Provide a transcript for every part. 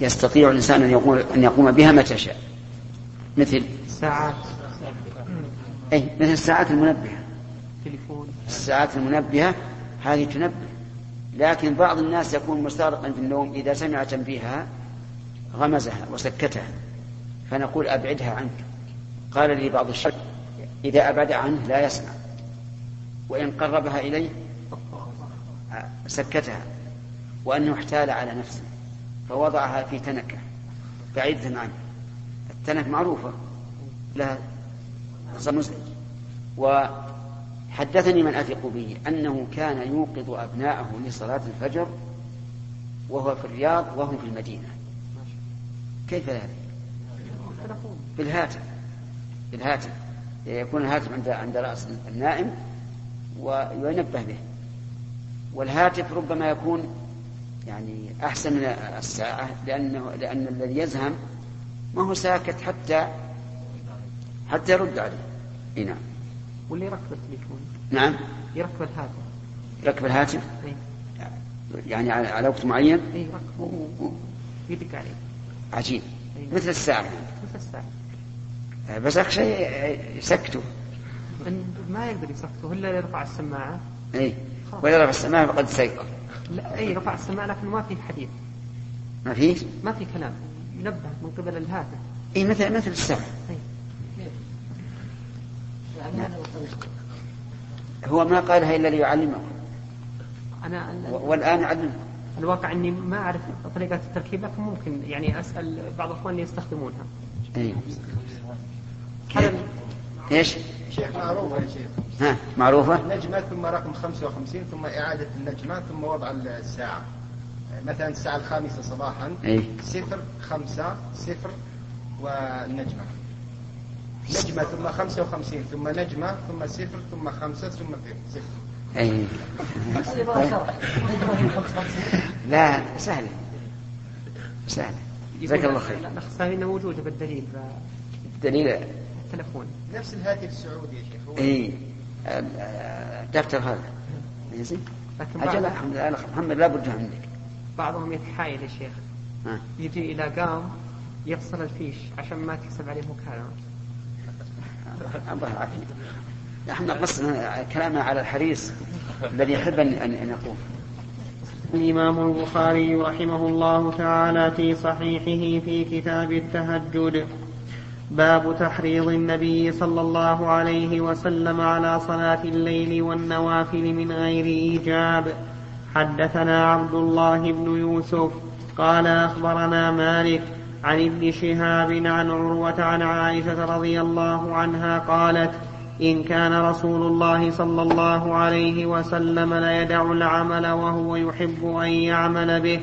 يستطيع الإنسان أن يقوم, أن يقوم بها متى شاء. مثل الساعات أي مثل الساعات المنبهة. تليفون. الساعات المنبهة هذه تنبه. لكن بعض الناس يكون مستغرقا في النوم إذا سمع تنبيهها غمزها وسكتها. فنقول أبعدها عنك. قال لي بعض الشيخ إذا أبعد عنه لا يسمع. وإن قربها إليه سكتها. وأنه احتال على نفسه. فوضعها في تنكة بعيدة عنه التنك معروفة لها مزعج وحدثني من أثق به أنه كان يوقظ أبناءه لصلاة الفجر وهو في الرياض وهم في المدينة. كيف ذلك؟ بالهاتف بالهاتف. يكون الهاتف عند عند رأس النائم وينبه به. والهاتف ربما يكون يعني أحسن من الساعة لأنه لأن الذي يزهم ما هو ساكت حتى حتى يرد عليه. إي نعم. واللي يركب التليفون. نعم. يركب الهاتف. يركب الهاتف؟ إي. يعني على, على وقت معين؟ يركبه يدق عليه. عجيب. أي. مثل الساعة. مثل الساعة. بس أخشى يسكته. ما يقدر يسكته إلا يرفع السماعة. إي. ولا رفع السماء فقد استيقظ. لا أي رفع السماعة لكن ما في حديث. ما فيه ما في كلام. ينبه من قبل الهاتف. إي مثل مثل الساعة اي هو ما قالها إلا ليعلمه أنا ال- و- والآن يعلمه الواقع إني ما أعرف طريقة التركيب لكن ممكن يعني أسأل بعض اخواني يستخدمونها. إي. هذا إيش؟ شيخ معروفة يا شيخ. ها معروفة؟ النجمة ثم رقم 55 ثم إعادة النجمة ثم وضع الساعة. مثلا الساعة الخامسة صباحا اي صفر خمسة صفر والنجمة. نجمة ثم 55 ثم نجمة ثم صفر ثم خمسة ثم صفر. اي لا سهلة. سهلة. جزاك الله خير. إنه موجوده بالدليل. دليل بالتلفون نفس الهاتف السعودي يا شيخ هو اي الدفتر هذا. زين أجل الحمد لله. محمد لا بد عندك. بعضهم يتحايل يا شيخ. يجي إلى قام يفصل الفيش عشان ما تحسب عليه مكالمة. الله العافية إحنا قصنا كلامنا على الحريص الذي يحب ان يقوم الإمام البخاري رحمه الله تعالى في صحيحه في كتاب التهجد. باب تحريض النبي صلى الله عليه وسلم على صلاة الليل والنوافل من غير إيجاب. حدثنا عبد الله بن يوسف قال أخبرنا مالك عن ابن شهاب عن عروة عن عائشة رضي الله عنها قالت إن كان رسول الله صلى الله عليه وسلم ليدع العمل وهو يحب أن يعمل به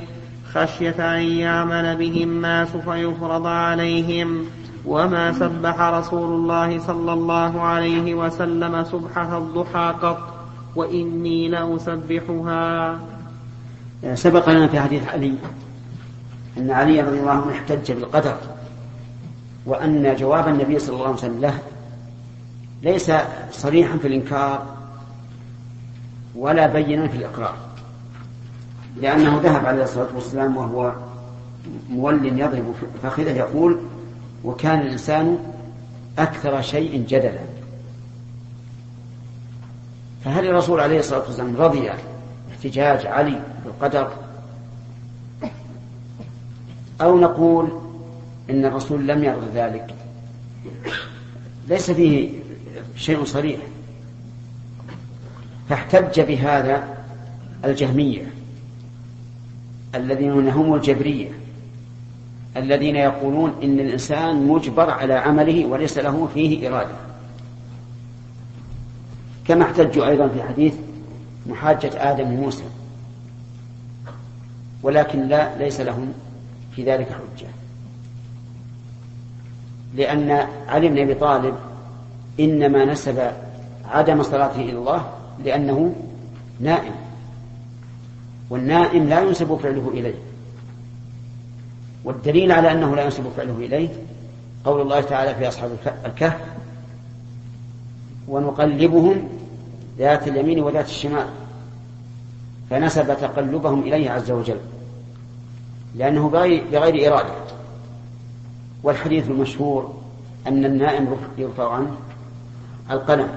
خشية أن يعمل به الناس فيفرض عليهم. وما سبح رسول الله صلى الله عليه وسلم سبحة الضحى قط وإني لأسبحها. سبق لنا في حديث علي أن علي رضي الله عنه احتج بالقدر وأن جواب النبي صلى الله عليه وسلم له ليس صريحا في الإنكار ولا بينا في الإقرار لأنه ذهب عليه الصلاة والسلام وهو مول يضرب فخذه يقول وكان الإنسان أكثر شيء جدلا. فهل الرسول عليه الصلاة والسلام رضي احتجاج علي بالقدر؟ أو نقول إن الرسول لم يرض ذلك؟ ليس فيه شيء صريح. فاحتج بهذا الجهمية الذين هم الجبرية. الذين يقولون إن الإنسان مجبر على عمله وليس له فيه إرادة. كما احتجوا أيضا في حديث محاجة آدم لموسى ولكن لا ليس لهم في ذلك حجة. لأن علي بن أبي طالب إنما نسب عدم صلاته إلى الله لأنه نائم والنائم لا ينسب فعله إليه. والدليل على أنه لا ينسب فعله إليه قول الله تعالى في أصحاب الكهف ونقلبهم ذات اليمين وذات الشمال فنسب تقلبهم إليه عز وجل لأنه بغير, إرادة. والحديث المشهور أن النائم يرفع عنه القلم.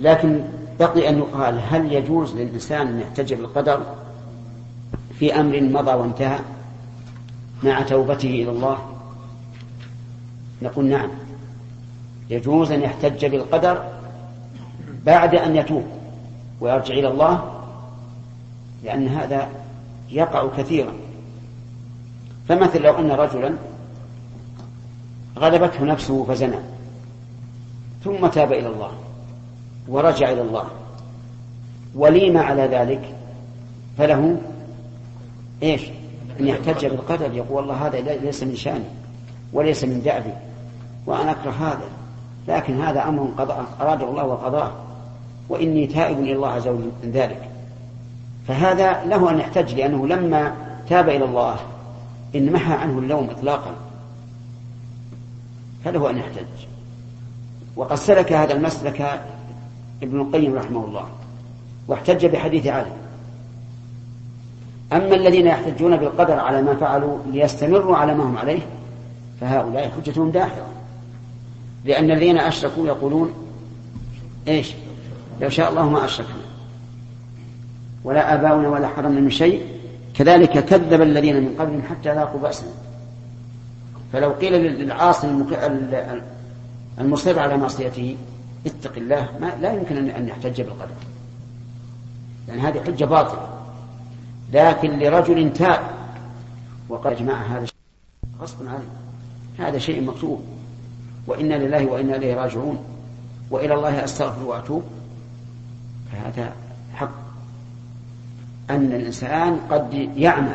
لكن بقي أن يقال هل يجوز للإنسان أن يحتج بالقدر في أمر مضى وانتهى مع توبته إلى الله؟ نقول نعم. يجوز أن يحتج بالقدر بعد أن يتوب ويرجع إلى الله لأن هذا يقع كثيرا. فمثل لو أن رجلا غلبته نفسه فزنى ثم تاب إلى الله ورجع إلى الله وليم على ذلك فله إيش؟ أن يحتج بالقدر يقول والله هذا ليس من شأني وليس من دأبي وأنا أكره هذا لكن هذا أمر قضاء اراده الله وقضاه وإني تائب إلى الله عز وجل من ذلك. فهذا له أن يحتج لأنه لما تاب إلى الله ان محى عنه اللوم اطلاقا. فله أن يحتج. وقد سلك هذا المسلك ابن القيم رحمه الله واحتج بحديث علي أما الذين يحتجون بالقدر على ما فعلوا ليستمروا على ما هم عليه فهؤلاء حجتهم داحضة لأن الذين أشركوا يقولون إيش؟ لو شاء الله ما أشركنا. ولا آباؤنا ولا حرمنا من شيء. كذلك كذب الذين من قبلهم حتى ذاقوا بأسنا. فلو قيل للعاصي المصر على معصيته اتق الله ما لا يمكن أن يحتج بالقدر. لأن هذه حجة باطلة. لكن لرجل تاب. وقال يا جماعة هذا غصب عليه. هذا شيء مكتوب. وإنا لله وإنا إليه راجعون. وإلى الله أستغفر وأتوب. فهذا حق. أن الإنسان قد يعمى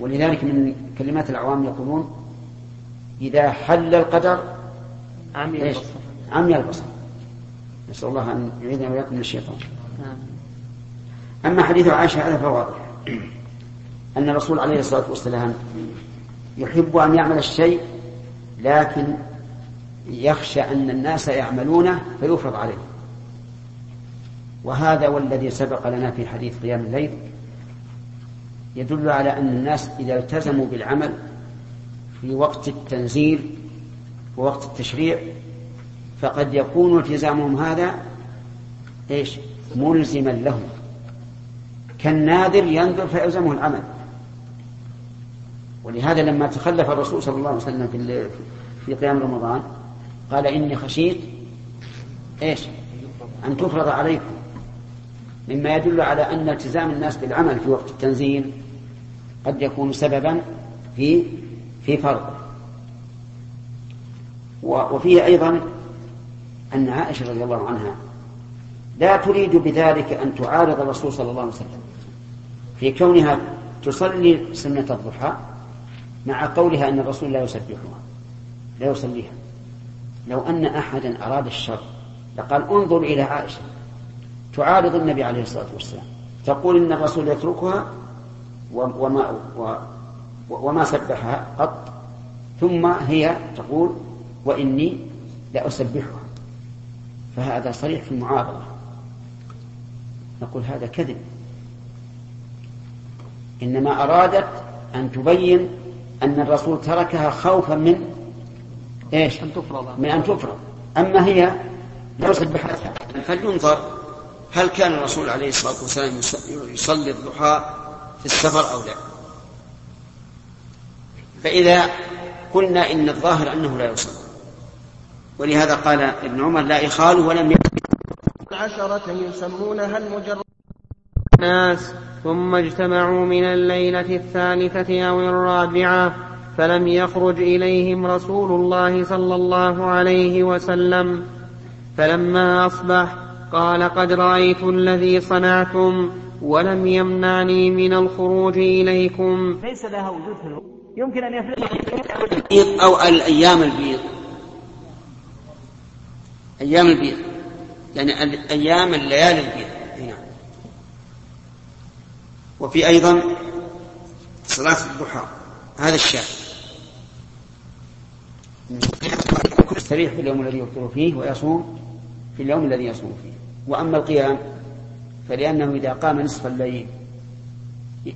ولذلك من كلمات العوام يقولون إذا حل القدر عمي البصر. عمي البصر. نسأل الله أن يعيذنا وإياكم من الشيطان. نعم أما حديث عائشة هذا فواضح أن الرسول عليه الصلاة والسلام يحب أن يعمل الشيء لكن يخشى أن الناس يعملونه فيفرض عليه. وهذا والذي سبق لنا في حديث قيام الليل. يدل على أن الناس إذا التزموا بالعمل في وقت التنزيل ووقت التشريع فقد يكون التزامهم هذا إيش؟ ملزما لهم. كالناذر ينذر فيلزمه العمل ولهذا لما تخلف الرسول صلى الله عليه وسلم في في قيام رمضان قال إني خشيت إيش؟ أن تفرض عليكم. مما يدل على أن التزام الناس بالعمل في وقت التنزيل قد يكون سببا في في فرض. وفيه أيضا أن عائشة رضي الله عنها لا تريد بذلك أن تعارض الرسول صلى الله عليه وسلم. في كونها تصلي سنة الضحى مع قولها أن الرسول لا يسبحها لا يصليها. لو أن أحدا أراد الشر لقال انظر إلى عائشة تعارض النبي عليه الصلاة والسلام تقول إن الرسول يتركها وما, وما سبحها قط ثم هي تقول وإني لأسبحها. فهذا صريح في المعارضة. نقول هذا كذب. إنما أرادت أن تبين أن الرسول تركها خوفا من إيش؟ أن تفرض. من أن تفرض. أما هي لو سبحتها فلينظر هل كان الرسول عليه الصلاة والسلام يصلي الضحى في السفر أو لا. فإذا قلنا إن الظاهر أنه لا يصلي. ولهذا قال ابن عمر لا إخال ولم يكن عشرة يسمونها المجرد. الناس ثم اجتمعوا من الليلة الثالثة أو الرابعة فلم يخرج إليهم رسول الله صلى الله عليه وسلم. فلما أصبح قال قد رأيت الذي صنعتم ولم يمنعني من الخروج إليكم. ليس لها وجود في يمكن أن يفعل أو الأيام البيض. أيام البيض. يعني أيام الليالي البيض. وفي أيضا صلاة الضحى هذا الشاهد. يستريح في اليوم الذي يفطر فيه ويصوم في اليوم الذي يصوم فيه. وأما القيام فلأنه إذا قام نصف الليل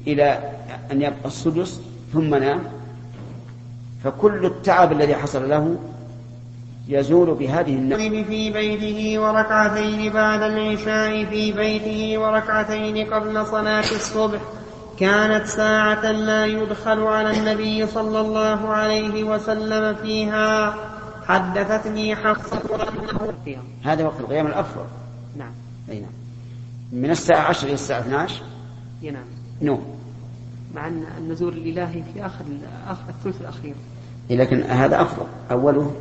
إلى أن يبقى السدس ثم نام فكل التعب الذي حصل له يزول بهذه النوم في بيته وركعتين بعد العشاء في بيته وركعتين قبل صلاة الصبح. كانت ساعة لا يدخل على النبي صلى الله عليه وسلم فيها. حدثتني حفصة هذا وقت القيام الأفضل. نعم. أي نعم. من الساعة 10 إلى الساعة 12 ينام نوم مع أن النزول الإلهي في آخر الثلث الأخير. لكن هذا أفضل. أوله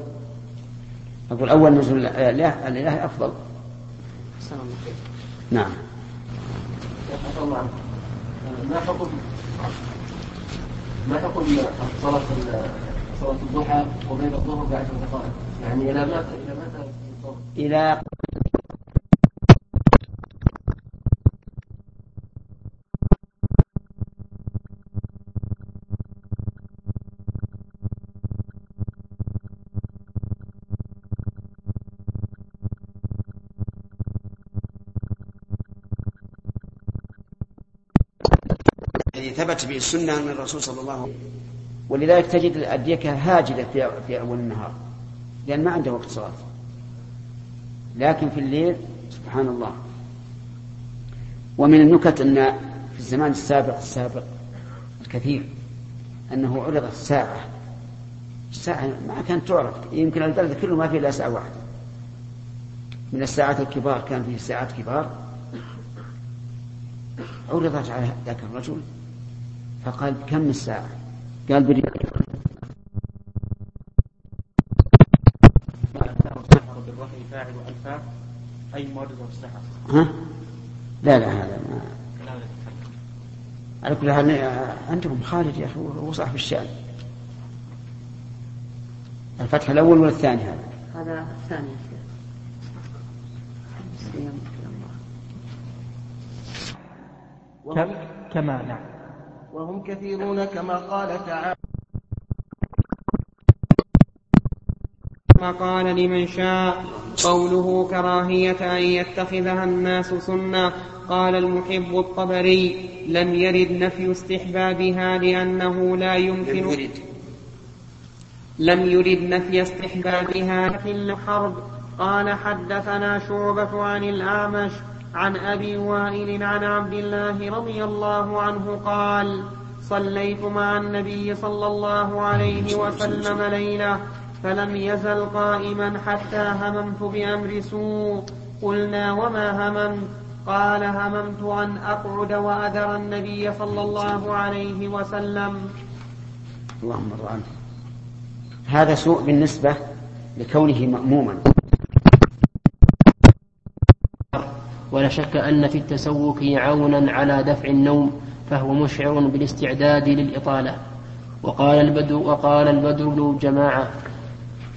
أقول أول نزول الإلهي أفضل. نعم. ما حكم ما حكم صلاة صلاة الضحى وبين الظهر بعشر دقائق يعني إلى متى إلى متى إلى ثبت به السنة من الرسول صلى الله عليه وسلم. ولذلك تجد الأديكة هاجدة في, في أول النهار لأن ما عنده وقت صلاة. لكن في الليل سبحان الله ومن النكت أن في الزمان السابق السابق الكثير أنه عرضت الساعة. الساعة ما كانت تعرف يمكن البلد كله ما فيه إلا ساعة واحدة. من الساعات الكبار كان فيه ساعات كبار. عرضت على ذاك الرجل فقال كم الساعة؟ قال بريال. فاعل مستحق ها؟ لا لا هذا ما. على كل حال عندكم خالد يا أخي هو صاحب الشأن. الفتح الأول ولا الثاني هذا؟ هذا الثاني. كما نعم. وهم كثيرون كما قال تعالى قال لمن شاء قوله كراهية أن يتخذها الناس سنة قال المحب الطبري لم يرد نفي استحبابها لأنه لا يمكن لم يرد. نفي استحبابها في الحرب. قال حدثنا شعبة عن الأعمش عن أبي وائل عن عبد الله رضي الله عنه قال صليت مع النبي صلى الله عليه وسلم ليلة فلم يزل قائما حتى هممت بأمر سوء. قلنا وما هممت؟ قال هممت أن أقعد وأذر النبي صلى الله عليه وسلم. اللهم عنه هذا سوء بالنسبة لكونه مأموما. ولا شك أن في التسوك عونا على دفع النوم فهو مشعر بالاستعداد للإطالة. وقال البدر وقال البدر جماعة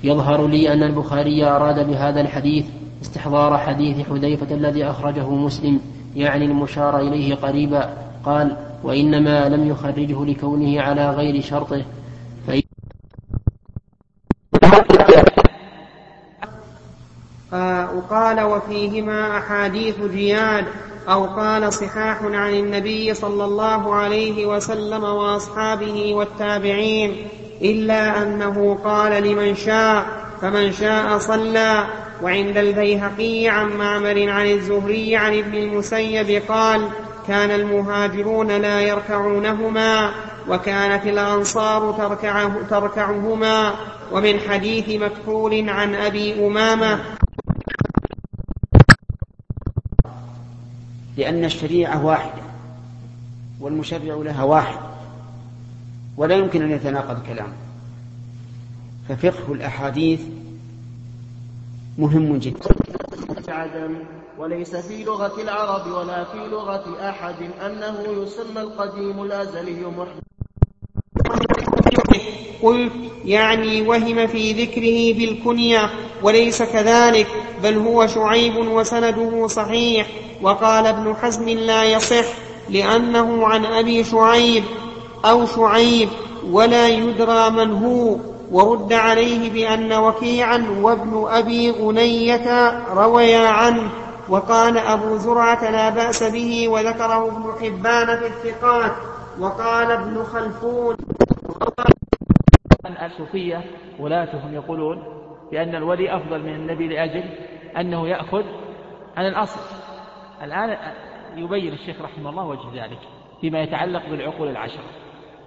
يظهر لي أن البخاري أراد بهذا الحديث استحضار حديث حذيفة الذي أخرجه مسلم يعني المشار إليه قريبا. قال وإنما لم يخرجه لكونه على غير شرطه وقال وفيهما أحاديث جياد أو قال صحاح عن النبي صلى الله عليه وسلم وأصحابه والتابعين إلا أنه قال لمن شاء فمن شاء صلى. وعند البيهقي عن معمر عن الزهري عن ابن المسيب قال كان المهاجرون لا يركعونهما وكانت الأنصار تركعه تركعهما. ومن حديث مكحول عن أبي أمامة لأن الشريعة واحدة والمشرع لها واحد ولا يمكن أن يتناقض كلامه. ففقه الأحاديث مهم جدا. عدم وليس في لغة العرب ولا في لغة أحد أنه يسمى القديم الأزلي محدث قلت يعني وهم في ذكره بالكنية وليس كذلك. بل هو شعيب وسنده صحيح. وقال ابن حزم لا يصح لأنه عن أبي شعيب أو شعيب ولا يدرى من هو. ورد عليه بأن وكيعا وابن أبي غنية رويا عنه. وقال أبو زرعة لا بأس به وذكره ابن حبان في الثقات. وقال ابن خلفون الصوفية ولاتهم يقولون بأن الولي أفضل من النبي لأجل أنه يأخذ عن الأصل. الآن يبين الشيخ رحمه الله وجه ذلك فيما يتعلق بالعقول العشرة.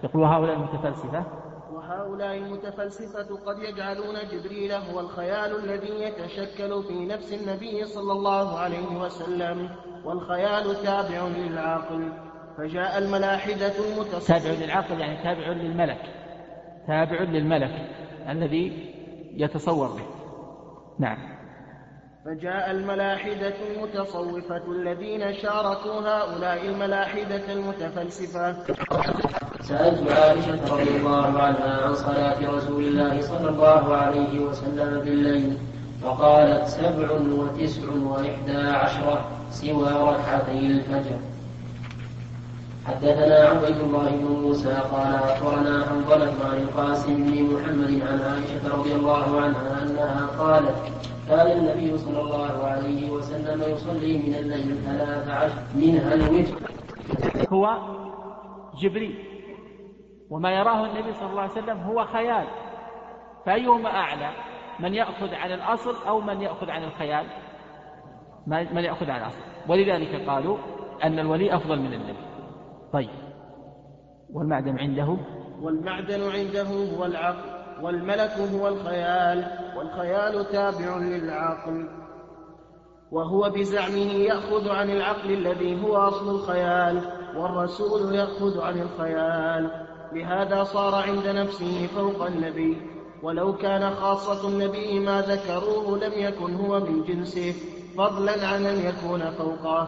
يقول هؤلاء المتفلسفة؟ وهؤلاء المتفلسفة قد يجعلون جبريل هو الخيال الذي يتشكل في نفس النبي صلى الله عليه وسلم والخيال تابع للعقل. فجاء الملاحدة المتصوفة تابع للعقل يعني تابع للملك. تابع للملك الذي يتصور به. نعم. فجاء الملاحدة المتصوفة الذين شاركوا هؤلاء الملاحدة المتفلسفة. سألت عائشة رضي الله عنها عن صلاة رسول الله صلى الله عليه وسلم بالليل فقالت سبع وتسع وإحدى عشرة سوى ركعتي الفجر. حدثنا عبيد الله بن موسى قال أخبرنا حنظلة عن القاسم بن محمد عن عائشة رضي الله عنها أنها قالت كان النبي صلى الله عليه وسلم يصلي من الليل ثلاث عشر منها الوتر. هو جبريل. وما يراه النبي صلى الله عليه وسلم هو خيال. فأيهما أعلى؟ من يأخذ عن الأصل أو من يأخذ عن الخيال؟ من يأخذ عن الأصل. ولذلك قالوا أن الولي أفضل من النبي. طيب. والمعدن عنده؟ والمعدن عنده هو العقل والملك هو الخيال. والخيال تابع للعقل. وهو بزعمه يأخذ عن العقل الذي هو أصل الخيال والرسول يأخذ عن الخيال. لهذا صار عند نفسه فوق النبي. ولو كان خاصة النبي ما ذكروه لم يكن هو من جنسه فضلا عن أن يكون فوقه.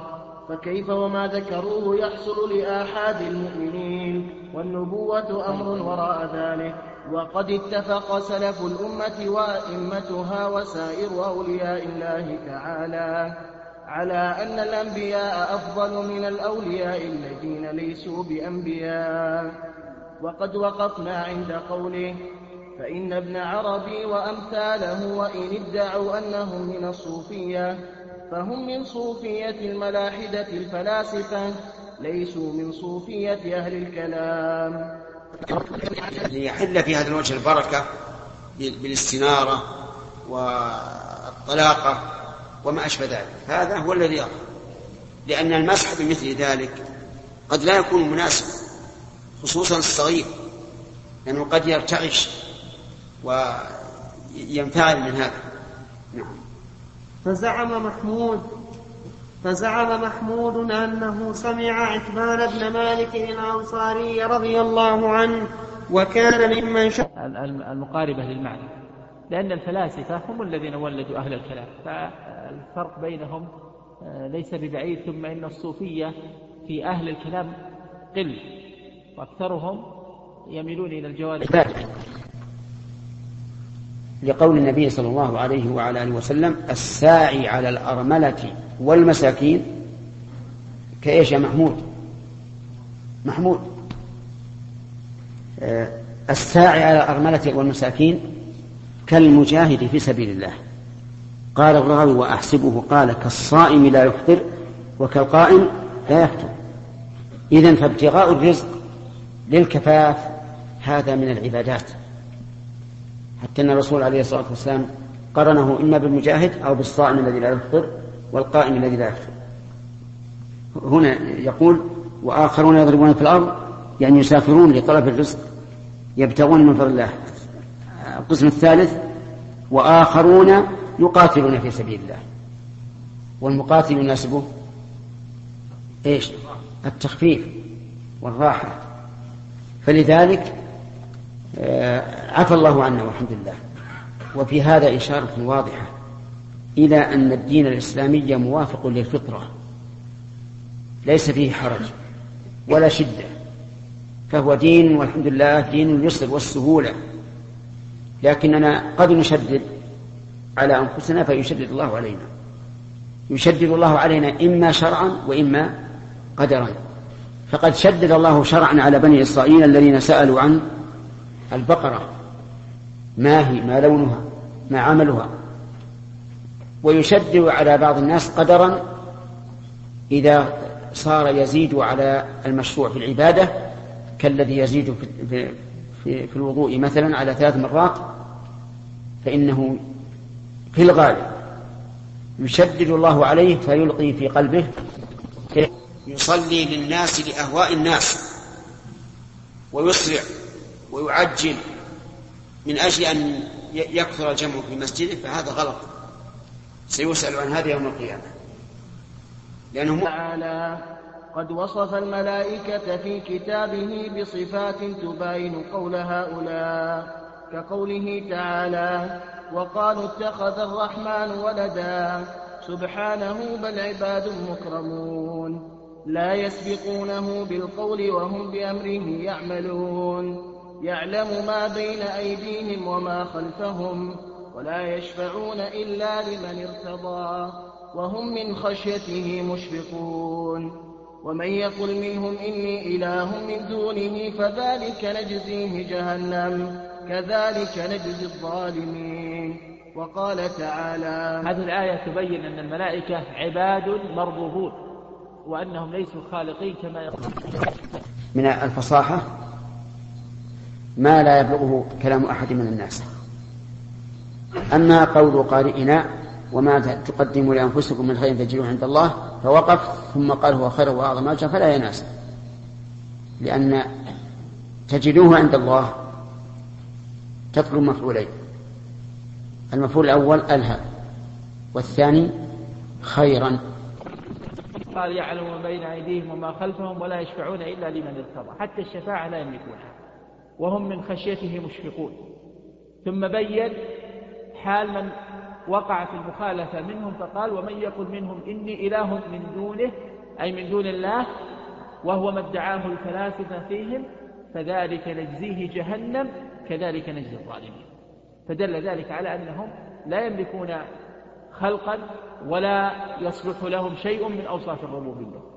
فكيف وما ذكروه يحصل لآحاد المؤمنين؟ والنبوة أمر وراء ذلك. وقد اتفق سلف الأمة وأئمتها وسائر أولياء الله تعالى على أن الأنبياء أفضل من الأولياء الذين ليسوا بأنبياء. وقد وقفنا عند قوله فإن ابن عربي وأمثاله وإن ادعوا أنهم من الصوفية فهم من صوفية الملاحدة الفلاسفة ليسوا من صوفية أهل الكلام. ليحل في هذا الوجه البركة بالاستنارة والطلاقة وما أشبه ذلك. هذا هو الذي يظهر لأن المسح بمثل ذلك قد لا يكون مناسبا خصوصا الصغير لأنه قد يرتعش وينفعل من هذا. نعم. فزعم محمود فزعم محمود أنه سمع عتبان بن مالك الأنصاري رضي الله عنه وكان ممن شاء المقاربة للمعنى. لأن الفلاسفة هم الذين ولدوا أهل الكلام. فالفرق بينهم آه، ليس ببعيد. ثم إن الصوفية في أهل الكلام قل وأكثرهم يميلون إلى الجوانب لقول النبي صلى الله عليه وعلى آله وسلم الساعي على الأرملة والمساكين كإيش يا محمود؟ محمود. آه، الساعي على الأرملة والمساكين كالمجاهد في سبيل الله. قال الراوي وأحسبه قال كالصائم لا يفطر وكالقائم لا يفطر. اذا فابتغاء الرزق للكفاف هذا من العبادات. حتى أن الرسول عليه الصلاة والسلام قرنه إما بالمجاهد أو بالصائم الذي لا يفطر والقائم الذي لا يفطر هنا يقول وآخرون يضربون في الأرض يعني يسافرون لطلب الرزق يبتغون من فضل الله. القسم الثالث وآخرون يقاتلون في سبيل الله. والمقاتل يناسبه إيش؟ التخفيف والراحة. فلذلك عفى الله عنا والحمد لله. وفي هذا إشارة واضحة إلى أن الدين الإسلامي موافق للفطرة. ليس فيه حرج ولا شدة فهو دين والحمد لله دين اليسر والسهولة. لكننا قد نشدد على أنفسنا فيشدد الله علينا. يشدد الله علينا إما شرعا وإما قدرا. فقد شدد الله شرعا على بني إسرائيل الذين سألوا عن البقرة ما هي؟ ما لونها؟ ما عملها؟ ويشدد على بعض الناس قدرا إذا صار يزيد على المشروع في العبادة كالذي يزيد في, في, في الوضوء مثلا على ثلاث مرات فإنه في الغالب يشدد الله عليه فيلقي في قلبه يصلي للناس لأهواء الناس ويسرع ويعجل من أجل أن يكثر الجمع في مسجده فهذا غلط. سيسأل عن هذا يوم القيامة. لأنه تعالى قد وصف الملائكة في كتابه بصفات تباين قول هؤلاء كقوله تعالى وقالوا اتخذ الرحمن ولدا سبحانه بل عباد مكرمون. لا يسبقونه بالقول وهم بأمره يعملون. يعلم ما بين أيديهم وما خلفهم ولا يشفعون إلا لمن ارتضى وهم من خشيته مشفقون ومن يقل منهم إني إله من دونه فذلك نجزيه جهنم كذلك نجزي الظالمين وقال تعالى هذه الآية تبين أن الملائكة عباد مربوبون وأنهم ليسوا خالقين كما يقول. من الفصاحة؟ ما لا يبلغه كلام أحد من الناس. أما قول قارئنا وما تقدموا لأنفسكم من خير تجدوه عند الله فوقف ثم قال هو خير وأعظم أجرا فلا يناسب لأن تجدوه عند الله تطلب مفعولين. المفعول الأول ألهى والثاني خيرا. قال يعلم ما بين أيديهم وما خلفهم ولا يشفعون إلا لمن ارتضى حتى الشفاعة لا يملكونها. وهم من خشيته مشفقون. ثم بين حال من وقع في المخالفة منهم فقال ومن يقل منهم إني إله من دونه أي من دون الله وهو ما ادعاه الفلاسفة فيهم فذلك نجزيه جهنم كذلك نجزي الظالمين. فدل ذلك على أنهم لا يملكون خلقا ولا يصلح لهم شيء من أوصاف الربوبية.